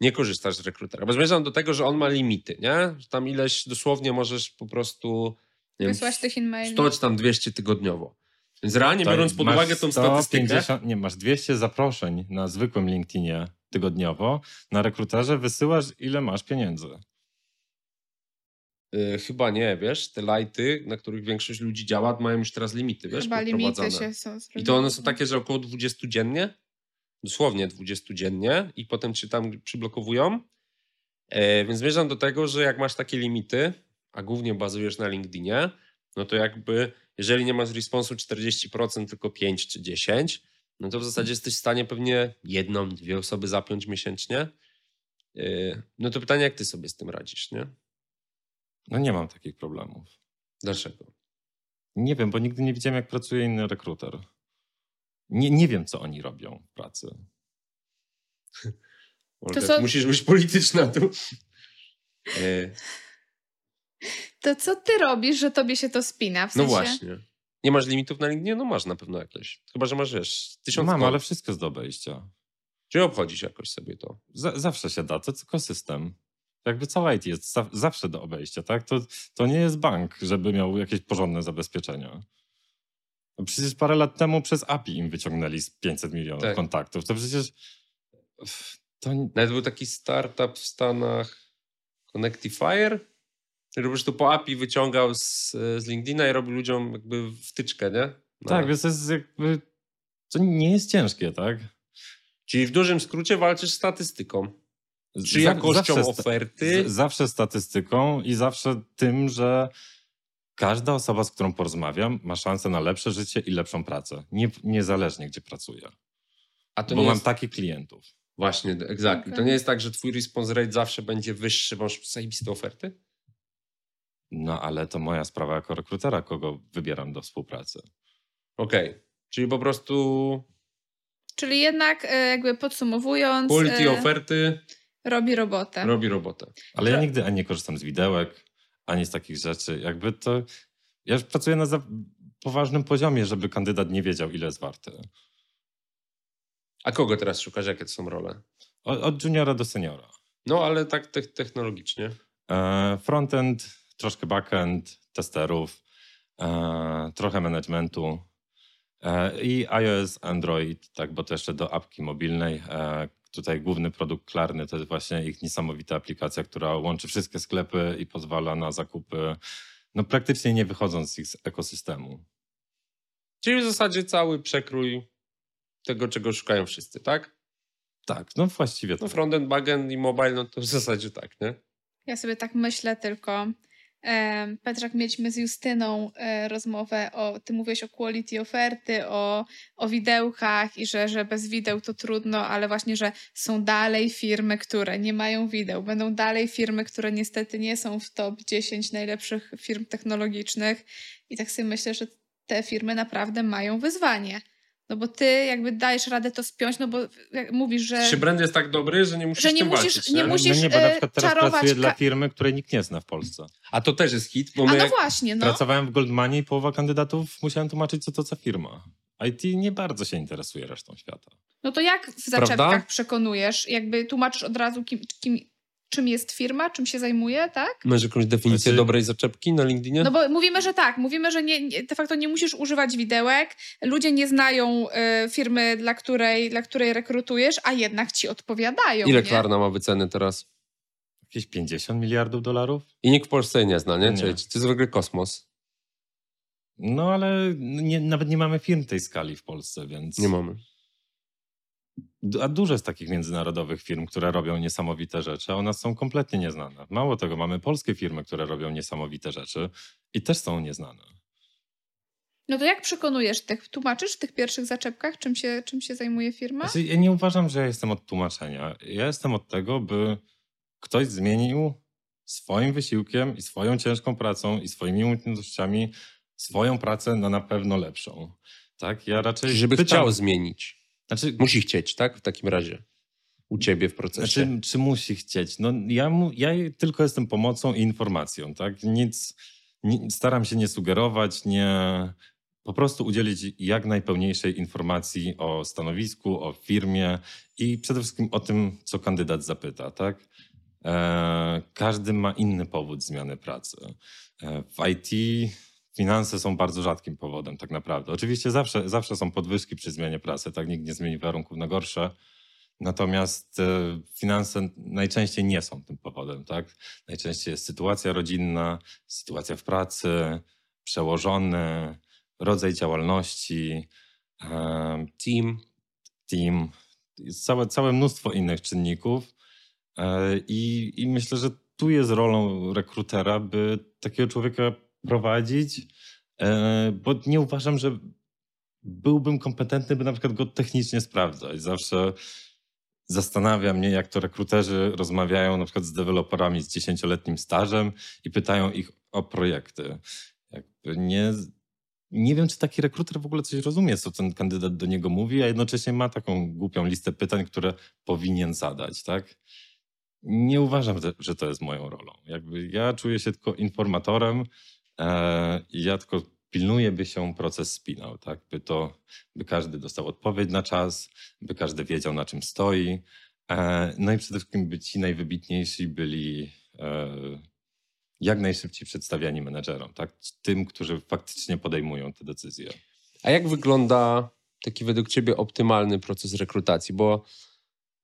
Speaker 1: Nie korzystasz z rekrutera, bo zmierzam do tego, że on ma limity, nie? Że tam ileś dosłownie możesz po prostu nie wiem,
Speaker 2: Wysłać tych e-maili.
Speaker 1: 100 czy tam 200 tygodniowo. Więc realnie biorąc pod uwagę tą statystykę,
Speaker 3: 150, Nie, masz 200 zaproszeń na zwykłym LinkedInie tygodniowo. Na rekruterze wysyłasz, ile masz pieniędzy.
Speaker 1: y, chyba nie, wiesz, te lighty, na których większość ludzi działa, mają już teraz limity, wiesz,
Speaker 2: Chyba limity się są
Speaker 1: I to one są takie, że około 20 dziennie, dosłownie 20 dziennie i potem cię tam przyblokowują. E, więc zmierzam do tego, że jak masz takie limity, a głównie bazujesz na LinkedInie, no to jakby jeżeli nie masz responsu 40%, tylko 5 czy 10, no to w zasadzie jesteś w stanie pewnie jedną, dwie osoby zapiąć miesięcznie. E, no to pytanie, jak ty sobie z tym radzisz, nie?
Speaker 3: No nie mam takich problemów.
Speaker 1: Dlaczego?
Speaker 3: Nie wiem, bo nigdy nie widziałem, jak pracuje inny rekruter. Nie, nie wiem, co oni robią w pracy.
Speaker 1: Olga,
Speaker 2: co-
Speaker 1: Musisz być polityczna tu.
Speaker 2: To co ty robisz, że tobie się to spina? W
Speaker 1: No
Speaker 2: sensie...
Speaker 1: właśnie. Nie masz limitów na LinkedInie? No masz na pewno jakieś. Chyba, że masz, wiesz, tysiąc
Speaker 3: Mam,
Speaker 1: kont.
Speaker 3: ale wszystko jest do obejścia.
Speaker 1: Czy obchodzisz jakoś sobie to?
Speaker 3: Z- zawsze się da, to tylko system. Jakby cała IT jest za- zawsze do obejścia, tak? To, to nie jest bank, żeby miał jakieś porządne zabezpieczenia. No przecież parę lat temu przez API im wyciągnęli z 500 milionów
Speaker 1: Tak.
Speaker 3: kontaktów. To przecież to
Speaker 1: Nawet był taki startup w Stanach, Connectifier, po prostu po API wyciągał z, z LinkedIna i robił ludziom jakby wtyczkę, nie? Na-
Speaker 3: tak, więc to jest jakby to nie jest ciężkie, tak?
Speaker 1: Czyli w dużym skrócie walczysz z statystyką.
Speaker 3: Z-
Speaker 1: Czy jakością
Speaker 3: zawsze sta-
Speaker 1: oferty?
Speaker 3: z- zawsze statystyką i zawsze tym, że każda osoba, z którą porozmawiam, ma szansę na lepsze życie i lepszą pracę. Nie, niezależnie, gdzie pracuje.
Speaker 1: A to
Speaker 3: Bo
Speaker 1: nie
Speaker 3: mam
Speaker 1: jest...
Speaker 3: takich klientów.
Speaker 1: Właśnie, exactly. To
Speaker 2: Okej.
Speaker 1: nie jest tak, że twój response rate zawsze będzie wyższy, bo masz zajebiste oferty?
Speaker 3: No ale to moja sprawa jako rekrutera, kogo wybieram do współpracy.
Speaker 1: Okej. Czyli po prostu
Speaker 2: Czyli jednak e, jakby podsumowując,
Speaker 1: quality
Speaker 2: e,
Speaker 1: oferty
Speaker 2: robi robotę.
Speaker 1: robi robotę.
Speaker 3: Ale ja nigdy ani nie korzystam z widełek, ani z takich rzeczy. Jakby to... Ja już pracuję na za poważnym poziomie, żeby kandydat nie wiedział, ile jest warty.
Speaker 1: A kogo teraz szukasz? Jakie to są role?
Speaker 3: Od, od juniora do seniora.
Speaker 1: No, ale tak te technologicznie.
Speaker 3: E, Frontend, troszkę backend, testerów, e, trochę managementu. E, I iOS, Android, tak, bo to jeszcze do apki mobilnej. E, tutaj główny produkt Klarny to jest właśnie ich niesamowita aplikacja, która łączy wszystkie sklepy i pozwala na zakupy, no praktycznie nie wychodząc z ich ekosystemu.
Speaker 1: Czyli w zasadzie cały przekrój tego, czego szukają wszyscy, tak?
Speaker 3: Tak, no właściwie
Speaker 1: No
Speaker 3: tak.
Speaker 1: frontend, backend i mobile, no to w zasadzie tak, nie?
Speaker 2: Ja sobie tak myślę tylko. Petrak, mieliśmy z Justyną e, rozmowę o, ty mówiłeś o quality oferty, o, o widełkach i że, że bez wideł to trudno, ale właśnie, że są dalej firmy, które nie mają wideł. Będą dalej firmy, które niestety nie są w top 10 najlepszych firm technologicznych i tak sobie myślę, że te firmy naprawdę mają wyzwanie. No bo ty jakby dajesz radę to spiąć, no bo jak mówisz, że...
Speaker 1: Czy brand jest tak dobry, że nie musisz
Speaker 2: Że nie
Speaker 1: tym
Speaker 2: musisz-
Speaker 1: walczyć,
Speaker 2: nie
Speaker 1: nie?
Speaker 2: musisz-
Speaker 3: no nie, bo na
Speaker 2: e,
Speaker 3: przykład teraz
Speaker 2: czarować
Speaker 3: pracuję dla firmy, której nikt nie zna w Polsce.
Speaker 1: A to też jest hit, bo my
Speaker 2: no właśnie, no.
Speaker 3: Pracowałem w Goldmanie i połowa kandydatów musiałem tłumaczyć, co to za firma. IT nie bardzo się interesuje resztą świata.
Speaker 2: No to jak w
Speaker 1: Prawda?
Speaker 2: zaczepkach przekonujesz? Jakby tłumaczysz od razu, kim, kim, czym jest firma, czym się zajmuje, tak?
Speaker 1: Masz jakąś definicję
Speaker 3: Znaczy-
Speaker 1: dobrej zaczepki na LinkedInie?
Speaker 2: No bo mówimy, że tak, mówimy, że nie, nie, de facto nie musisz używać widełek, ludzie nie znają y, firmy, dla której, dla której rekrutujesz, a jednak ci odpowiadają.
Speaker 1: Ile
Speaker 2: nie?
Speaker 1: Klarna ma wyceny teraz?
Speaker 3: Jakieś 50 miliardów dolarów?
Speaker 1: I nikt w Polsce jej nie zna, nie?
Speaker 3: Nie.
Speaker 1: Czyli to jest w ogóle kosmos.
Speaker 3: No ale nie, nawet nie mamy firm tej skali w Polsce, więc...
Speaker 1: Nie mamy.
Speaker 3: A dużo jest takich międzynarodowych firm, które robią niesamowite rzeczy, a u nas są kompletnie nieznane. Mało tego, mamy polskie firmy, które robią niesamowite rzeczy i też są nieznane.
Speaker 2: No to jak przekonujesz tych, tłumaczysz w tych pierwszych zaczepkach, czym się, czym się zajmuje firma?
Speaker 3: Znaczy, ja nie uważam, że ja jestem od tłumaczenia. Ja jestem od tego, by ktoś zmienił swoim wysiłkiem i swoją ciężką pracą i swoimi umiejętnościami swoją pracę na na pewno lepszą. Tak? Ja raczej
Speaker 1: żeby
Speaker 3: pytam,
Speaker 1: chciał zmienić.
Speaker 3: Znaczy,
Speaker 1: Musi chcieć, tak? W takim razie. U ciebie w procesie.
Speaker 3: Znaczy, czy musi chcieć? No, ja, mu, ja tylko jestem pomocą i informacją, tak? Nic, ni, staram się nie sugerować, nie po prostu udzielić jak najpełniejszej informacji o stanowisku, o firmie i przede wszystkim o tym, co kandydat zapyta, tak? E, każdy ma inny powód zmiany pracy. E, w IT finanse są bardzo rzadkim powodem, tak naprawdę. Oczywiście zawsze, zawsze są podwyżki przy zmianie pracy, tak? Nikt nie zmieni warunków na gorsze. Natomiast e, finanse najczęściej nie są tym powodem, tak? Najczęściej jest sytuacja rodzinna, sytuacja w pracy, przełożony, rodzaj działalności, e,
Speaker 1: Team.
Speaker 3: team, całe, całe mnóstwo innych czynników e, i, i myślę, że tu jest rolą rekrutera, by takiego człowieka prowadzić, e, bo nie uważam, że byłbym kompetentny, by na przykład go technicznie sprawdzać. Zawsze zastanawia mnie, jak to rekruterzy rozmawiają na przykład z deweloperami z dziesięcioletnim stażem i pytają ich o projekty. Jakby nie, nie wiem, czy taki rekruter w ogóle coś rozumie, co ten kandydat do niego mówi, a jednocześnie ma taką głupią listę pytań, które powinien zadać, tak? Nie uważam, że- to jest moją rolą. Jakby ja czuję się tylko informatorem ja tylko pilnuję, by się proces spinał, tak? By to, by każdy dostał odpowiedź na czas, by każdy wiedział, na czym stoi. E, no i przede wszystkim, by ci najwybitniejsi byli e, jak najszybciej przedstawiani menedżerom, tak? Tym, którzy faktycznie podejmują te decyzje.
Speaker 1: A jak wygląda taki według ciebie optymalny proces rekrutacji? Bo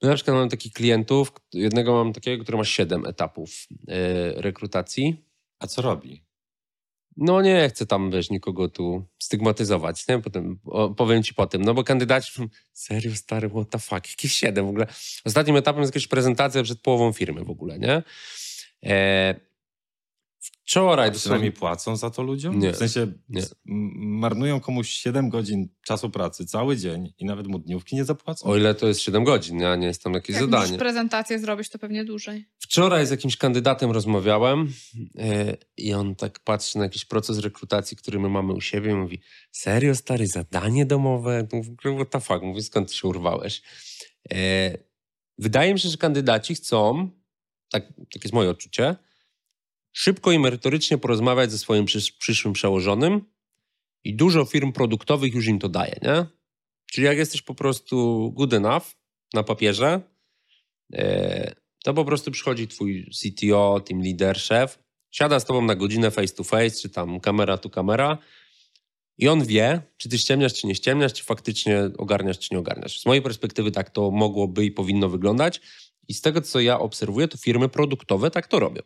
Speaker 1: my na przykład mam takich klientów, jednego mam takiego, który ma 7 etapów e, rekrutacji.
Speaker 3: A co robi?
Speaker 1: No nie chcę tam, wiesz, nikogo tu stygmatyzować, nie? Potem, powiem ci po tym, no bo kandydaci, serio stary, what the fuck, jakieś siedem w ogóle. Ostatnim etapem jest jakaś prezentacja przed połową firmy w ogóle, nie? E, wczoraj
Speaker 3: A przynajmniej płacą za to ludziom?
Speaker 1: Nie.
Speaker 3: W sensie
Speaker 1: Nie.
Speaker 3: marnują komuś 7 godzin czasu pracy cały dzień i nawet mu dniówki nie zapłacą?
Speaker 1: o ile to jest 7 godzin, a nie jest tam jakieś
Speaker 2: Jak
Speaker 1: zadanie.
Speaker 2: musisz prezentację zrobić, to pewnie dłużej.
Speaker 1: Wczoraj z jakimś kandydatem rozmawiałem e, i on tak patrzy na jakiś proces rekrutacji, który my mamy u siebie i mówi serio stary, zadanie domowe? No, w ogóle what the fuck? Mówi, skąd ty się urwałeś? E, wydaje mi się, że kandydaci chcą, tak, takie jest moje odczucie, szybko i merytorycznie porozmawiać ze swoim przysz, przyszłym przełożonym i dużo firm produktowych już im to daje, nie? Czyli jak jesteś po prostu good enough na papierze, e, to po prostu przychodzi twój CTO, team leader, szef, siada z tobą na godzinę face to face, czy tam kamera tu kamera I on wie, czy ty ściemniasz, czy nie ściemniasz, czy faktycznie ogarniasz, czy nie ogarniasz. Z mojej perspektywy tak to mogłoby i powinno wyglądać. I z tego, co ja obserwuję, to firmy produktowe tak to robią.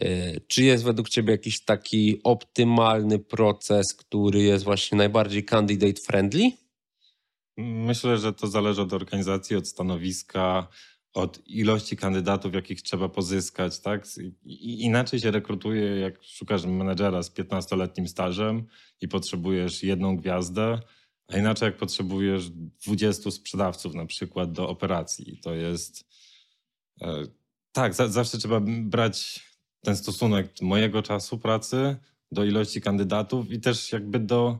Speaker 1: E, czy jest według Ciebie jakiś taki optymalny proces, który jest właśnie najbardziej candidate friendly?
Speaker 3: Myślę, że to zależy od organizacji, od stanowiska, od ilości kandydatów, jakich trzeba pozyskać, tak? Inaczej się rekrutuje, jak szukasz menedżera z 15-letnim stażem i potrzebujesz jedną gwiazdę, a inaczej jak potrzebujesz 20 sprzedawców na przykład do operacji. To jest... E, tak, za, zawsze trzeba brać ten stosunek mojego czasu pracy do ilości kandydatów i też jakby do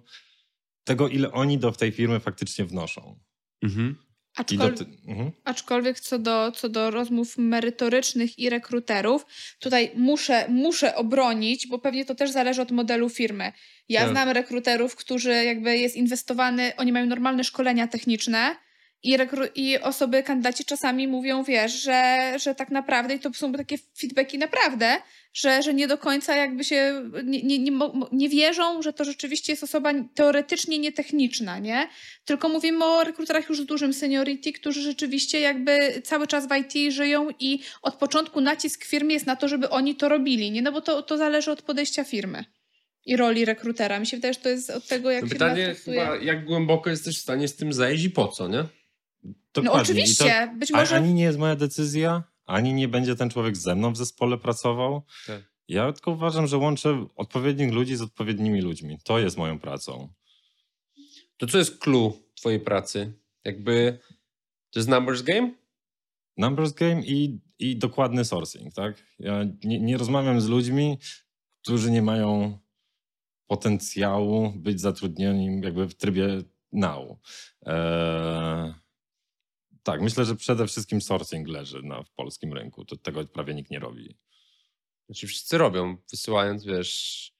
Speaker 3: tego, ile oni do tej firmy faktycznie wnoszą. Mhm.
Speaker 2: Aczkolwiek, ty... mhm. aczkolwiek co, do, co do rozmów merytorycznych i rekruterów, tutaj muszę, muszę obronić, bo pewnie to też zależy od modelu firmy. Ja tak. znam rekruterów, którzy jakby jest inwestowany, oni mają normalne szkolenia techniczne, i, I osoby, kandydaci czasami mówią, wiesz, że, że tak naprawdę, i to są takie feedbacki naprawdę, że, że nie do końca jakby się, nie, nie, nie, nie wierzą, że to rzeczywiście jest osoba teoretycznie nietechniczna, nie? Tylko mówimy o rekruterach już z dużym seniority, którzy rzeczywiście jakby cały czas w IT żyją i od początku nacisk w firmie jest na to, żeby oni to robili, nie? No bo to, to zależy od podejścia firmy i roli rekrutera. Mi się wydaje, że to jest od tego, jak no
Speaker 1: Pytanie chyba, jak głęboko jesteś w stanie z tym zejść i po co, nie?
Speaker 2: Dokładnie. No oczywiście, to, być może...
Speaker 3: Ani nie jest moja decyzja, ani nie będzie ten człowiek ze mną w zespole pracował. Tak. Ja tylko uważam, że łączę odpowiednich ludzi z odpowiednimi ludźmi. To jest moją pracą.
Speaker 1: To co jest clue twojej pracy? Jakby to jest numbers game?
Speaker 3: Numbers game i, i dokładny sourcing, tak? Ja nie, nie rozmawiam z ludźmi, którzy nie mają potencjału być zatrudnieni jakby w trybie now. Eee, tak, myślę, że przede wszystkim sourcing leży na, w polskim rynku. To tego prawie nikt nie robi.
Speaker 1: Znaczy wszyscy robią, wysyłając, wiesz,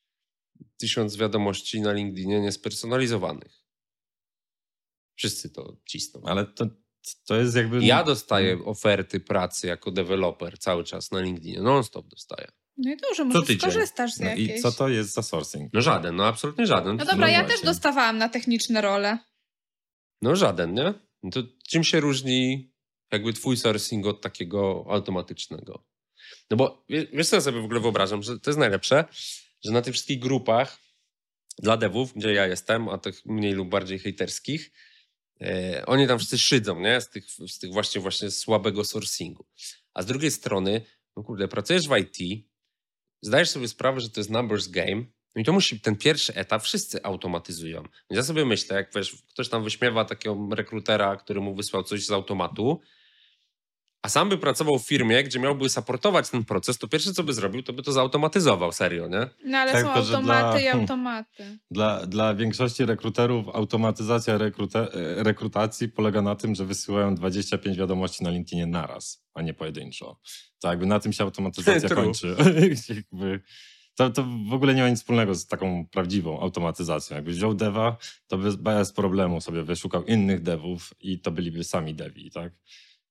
Speaker 1: tysiąc wiadomości na LinkedInie niespersonalizowanych. Wszyscy to cisną.
Speaker 3: Ale to, to jest jakby...
Speaker 1: Ja dostaję oferty pracy jako deweloper cały czas na LinkedInie. Non-stop dostaję.
Speaker 2: No i dobrze, może skorzystasz z no
Speaker 3: jakiejś. I co to jest za sourcing?
Speaker 1: No żaden, no absolutnie żaden.
Speaker 2: No dobra, no ja właśnie. też dostawałam na techniczne role.
Speaker 1: No żaden, nie? No to czym się różni jakby twój sourcing od takiego automatycznego? No bo wiesz co ja sobie w ogóle wyobrażam, że to jest najlepsze, że na tych wszystkich grupach dla devów, gdzie ja jestem, a tych mniej lub bardziej hejterskich, e, oni tam wszyscy szydzą, nie? Z tych, z tych właśnie, właśnie słabego sourcingu. A z drugiej strony, no kurde, pracujesz w IT, zdajesz sobie sprawę, że to jest numbers game, no i to musi, ten pierwszy etap wszyscy automatyzują. ja sobie myślę, jak wiesz, ktoś tam wyśmiewa takiego rekrutera, który mu wysłał coś z automatu, a sam by pracował w firmie, gdzie miałby supportować ten proces, to pierwsze co by zrobił, to by to zautomatyzował, serio, nie?
Speaker 2: No ale tak, są automaty dla, i automaty.
Speaker 3: Dla, dla większości rekruterów automatyzacja rekrute, rekrutacji polega na tym, że wysyłają 25 wiadomości na LinkedInie naraz, a nie pojedynczo. Tak, jakby na tym się automatyzacja kończy. jakby to, to w ogóle nie ma nic wspólnego z taką prawdziwą automatyzacją. Jakbyś wziął deva, to by bez problemu sobie wyszukał innych devów i to byliby sami devi, tak?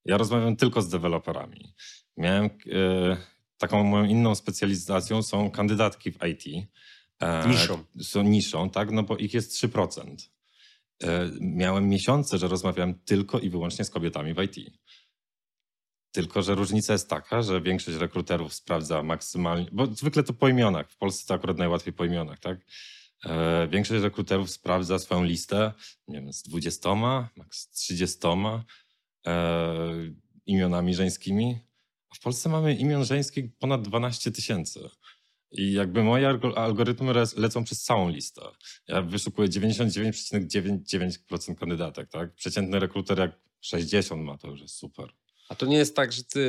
Speaker 3: Ja rozmawiam tylko z deweloperami. Miałem e, taką moją inną specjalizacją są kandydatki w IT.
Speaker 1: E, niszą.
Speaker 3: Są niszą, tak? No bo ich jest 3%. E, miałem miesiące, że rozmawiałem tylko i wyłącznie z kobietami w IT. Tylko, że różnica jest taka, że większość rekruterów sprawdza maksymalnie, bo zwykle to po imionach, w Polsce to akurat najłatwiej po imionach, tak? E, większość rekruterów sprawdza swoją listę, nie wiem, z 20, maks 30 e, imionami żeńskimi, w Polsce mamy imion żeńskich ponad 12 tysięcy. I jakby moje algorytmy lecą przez całą listę. Ja wyszukuję 99,99% kandydatek, tak? Przeciętny rekruter jak 60 ma, to już jest super.
Speaker 1: A to nie jest tak, że ty.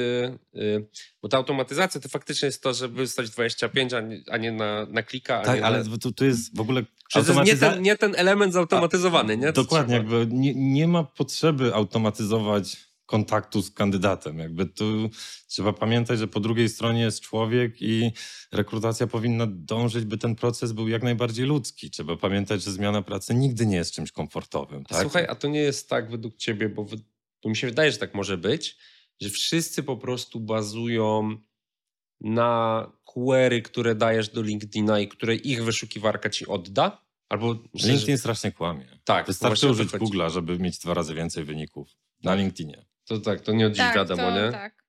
Speaker 1: Yy, bo ta automatyzacja to faktycznie jest to, żeby wystać 25, a nie, a nie na, na klika.
Speaker 3: tak,
Speaker 1: ale
Speaker 3: na... tu, tu jest w ogóle.
Speaker 1: Automatyza... nie, ten, nie ten element zautomatyzowany, nie?
Speaker 3: dokładnie, jakby nie, nie ma potrzeby automatyzować kontaktu z kandydatem. Jakby tu trzeba pamiętać, że po drugiej stronie jest człowiek i rekrutacja powinna dążyć, by ten proces był jak najbardziej ludzki. Trzeba pamiętać, że zmiana pracy nigdy nie jest czymś komfortowym. Tak?
Speaker 1: Słuchaj, a to nie jest tak według ciebie, bo to mi się wydaje, że tak może być, że wszyscy po prostu bazują na query, które dajesz do LinkedIna i które ich wyszukiwarka ci odda. Albo myślę,
Speaker 3: LinkedIn
Speaker 1: że,
Speaker 3: strasznie kłamie.
Speaker 1: tak,
Speaker 3: Wystarczy użyć
Speaker 1: chodzi.
Speaker 3: Google'a, żeby mieć dwa razy więcej wyników na
Speaker 1: Tak.
Speaker 3: LinkedInie.
Speaker 1: To tak, to nie od dziś
Speaker 2: Tak,
Speaker 1: wiadomo,
Speaker 2: to,
Speaker 1: nie?
Speaker 2: tak.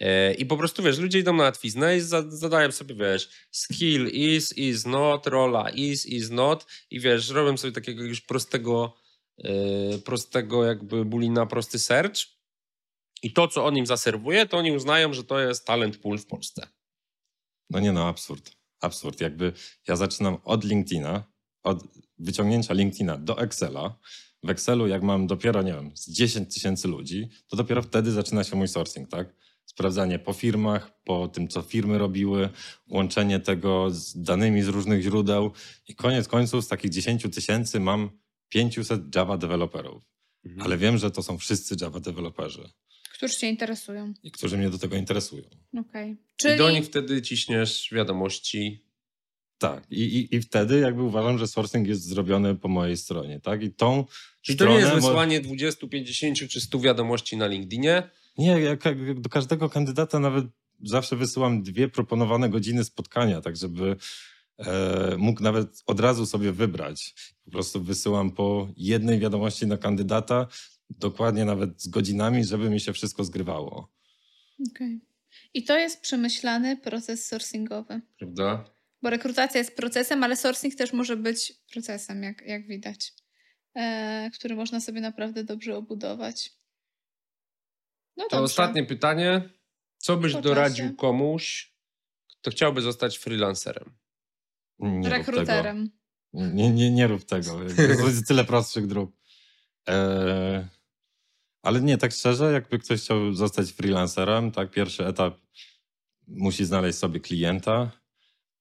Speaker 1: E, I po prostu, wiesz, ludzie idą na łatwiznę i za, zadają sobie, wiesz, skill is, is not, rola is, is not i wiesz, robią sobie takiego już prostego, prostego jakby bulina, prosty search i to, co on im zaserwuje, to oni uznają, że to jest talent pool w Polsce.
Speaker 3: No nie no, absurd. Absurd. Jakby ja zaczynam od LinkedIna, od wyciągnięcia LinkedIna do Excela. W Excelu, jak mam dopiero, nie wiem, z 10 tysięcy ludzi, to dopiero wtedy zaczyna się mój sourcing, tak? Sprawdzanie po firmach, po tym, co firmy robiły, łączenie tego z danymi z różnych źródeł i koniec końców z takich 10 tysięcy mam 500 Java deweloperów.
Speaker 1: Mhm.
Speaker 3: Ale wiem, że to są wszyscy Java deweloperzy,
Speaker 2: Którzy cię interesują.
Speaker 3: i którzy mnie do tego interesują.
Speaker 2: Okej.
Speaker 1: I do
Speaker 2: Czyli
Speaker 1: nich wtedy ciśniesz wiadomości.
Speaker 3: Tak, I, i, i wtedy jakby uważam, że sourcing jest zrobiony po mojej stronie, tak? I tą
Speaker 1: Czyli to nie jest wysłanie 20, 50 czy 100 wiadomości na LinkedInie,
Speaker 3: Nie, ja ka- do każdego kandydata nawet zawsze wysyłam dwie proponowane godziny spotkania, tak żeby mógł nawet od razu sobie wybrać. Po prostu wysyłam po jednej wiadomości na kandydata, dokładnie nawet z godzinami, żeby mi się wszystko zgrywało.
Speaker 2: Okej. I to jest przemyślany proces sourcingowy.
Speaker 1: prawda?
Speaker 2: Bo rekrutacja jest procesem, ale sourcing też może być procesem, jak, jak widać, e, który można sobie naprawdę dobrze obudować. No
Speaker 1: To
Speaker 2: dobrze.
Speaker 1: ostatnie pytanie. Co byś
Speaker 2: Po
Speaker 1: doradził
Speaker 2: czasie.
Speaker 1: komuś, kto chciałby zostać freelancerem?
Speaker 3: Nie rób tego.
Speaker 2: Rekruterem.
Speaker 3: Nie, nie, nie rób tego. Jest tyle prostszych dróg. E, ale nie, tak szczerze, jakby ktoś chciał zostać freelancerem, tak, pierwszy etap musi znaleźć sobie klienta,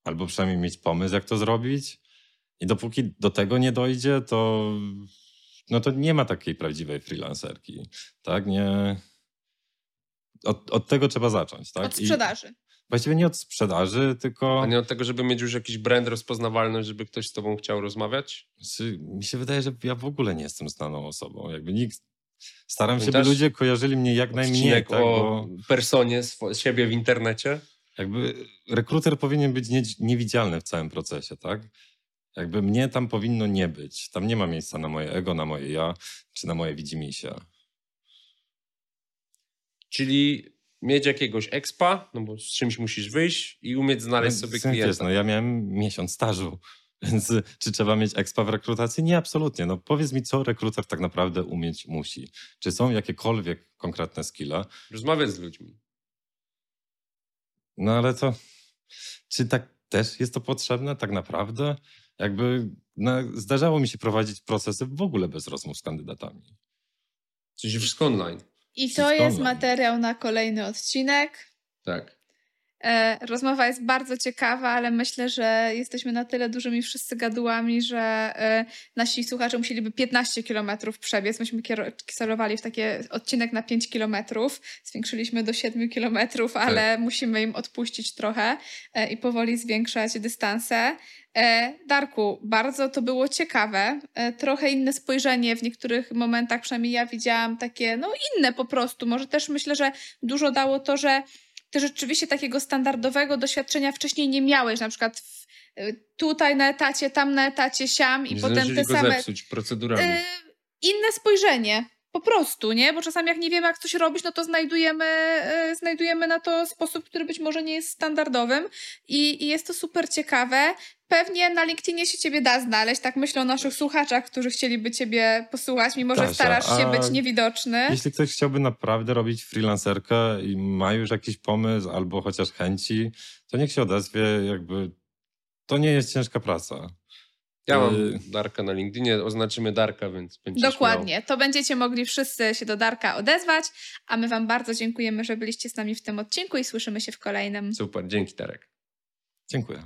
Speaker 3: albo przynajmniej mieć pomysł, jak to zrobić. I dopóki do tego nie dojdzie, to no to nie ma takiej prawdziwej freelancerki. Tak, nie. Od, od tego trzeba zacząć, tak?
Speaker 2: Od
Speaker 3: I
Speaker 2: sprzedaży.
Speaker 3: Właściwie nie od sprzedaży, tylko.
Speaker 1: A nie od tego, żeby mieć już jakiś brand, rozpoznawalność, żeby ktoś z tobą chciał rozmawiać?
Speaker 3: Znaczy, mi się wydaje, że ja w ogóle nie jestem znaną osobą. Jakby nikt. Staram się, by ludzie kojarzyli mnie jak najmniej. Tak,
Speaker 1: o
Speaker 3: bo
Speaker 1: personie siebie w internecie?
Speaker 3: jakby rekruter powinien być nie, niewidzialny w całym procesie, tak? Jakby mnie tam powinno nie być. Tam nie ma miejsca na moje ego, na moje ja, czy na moje widzimisię.
Speaker 1: Czyli mieć jakiegoś expa, no bo z czymś musisz wyjść i umieć znaleźć
Speaker 3: No,
Speaker 1: sobie
Speaker 3: sensie, Wiesz,
Speaker 1: klienta.
Speaker 3: no ja miałem miesiąc stażu, więc czy trzeba mieć expa w rekrutacji? Nie, absolutnie. No powiedz mi, co rekruter tak naprawdę umieć musi. Czy są jakiekolwiek konkretne skille?
Speaker 1: Rozmawiać z ludźmi.
Speaker 3: No ale to, czy tak też jest to potrzebne tak naprawdę? Jakby no, zdarzało mi się prowadzić procesy w ogóle bez rozmów z kandydatami.
Speaker 1: Czyli wszystko online.
Speaker 2: I to jest materiał na kolejny odcinek.
Speaker 1: Tak.
Speaker 2: E, rozmowa jest bardzo ciekawa, ale myślę, że jesteśmy na tyle dużymi wszyscy gadułami, że e, nasi słuchacze musieliby 15 kilometrów przebiec. Myśmy kiero- celowali w taki odcinek na 5 kilometrów. Zwiększyliśmy do 7 kilometrów, ale musimy im odpuścić trochę e, i powoli zwiększać dystanse. Darku, bardzo to było ciekawe. Trochę inne spojrzenie w niektórych momentach, przynajmniej ja widziałam takie, no inne po prostu. Może też myślę, że dużo dało to, że ty rzeczywiście takiego standardowego doświadczenia wcześniej nie miałeś, na przykład w, y, tutaj na etacie, tam na etacie, siam i
Speaker 1: Nie
Speaker 2: potem te same...
Speaker 1: zepsuć procedurami.
Speaker 2: Y, inne spojrzenie. Po prostu, nie? Bo czasami jak nie wiemy, jak coś robić, no to znajdujemy, y, znajdujemy na to sposób, który być może nie jest standardowym i, i jest to super ciekawe. Pewnie na LinkedInie się ciebie da znaleźć, tak myślę o naszych słuchaczach, którzy chcieliby ciebie posłuchać, mimo że
Speaker 3: Kasia,
Speaker 2: starasz się
Speaker 3: a
Speaker 2: być niewidoczny.
Speaker 3: Jeśli ktoś chciałby naprawdę robić freelancerkę i ma już jakiś pomysł albo chociaż chęci, to niech się odezwie. Jakby to nie jest ciężka praca.
Speaker 1: Ja mam
Speaker 3: y-
Speaker 1: Darka na LinkedInie, oznaczymy Darka, więc będziesz
Speaker 2: Dokładnie. To będziecie mogli wszyscy się do Darka odezwać, a my Wam bardzo dziękujemy, że byliście z nami w tym odcinku i słyszymy się w kolejnym.
Speaker 1: Miał. Super, dzięki Darek.
Speaker 3: Dziękuję.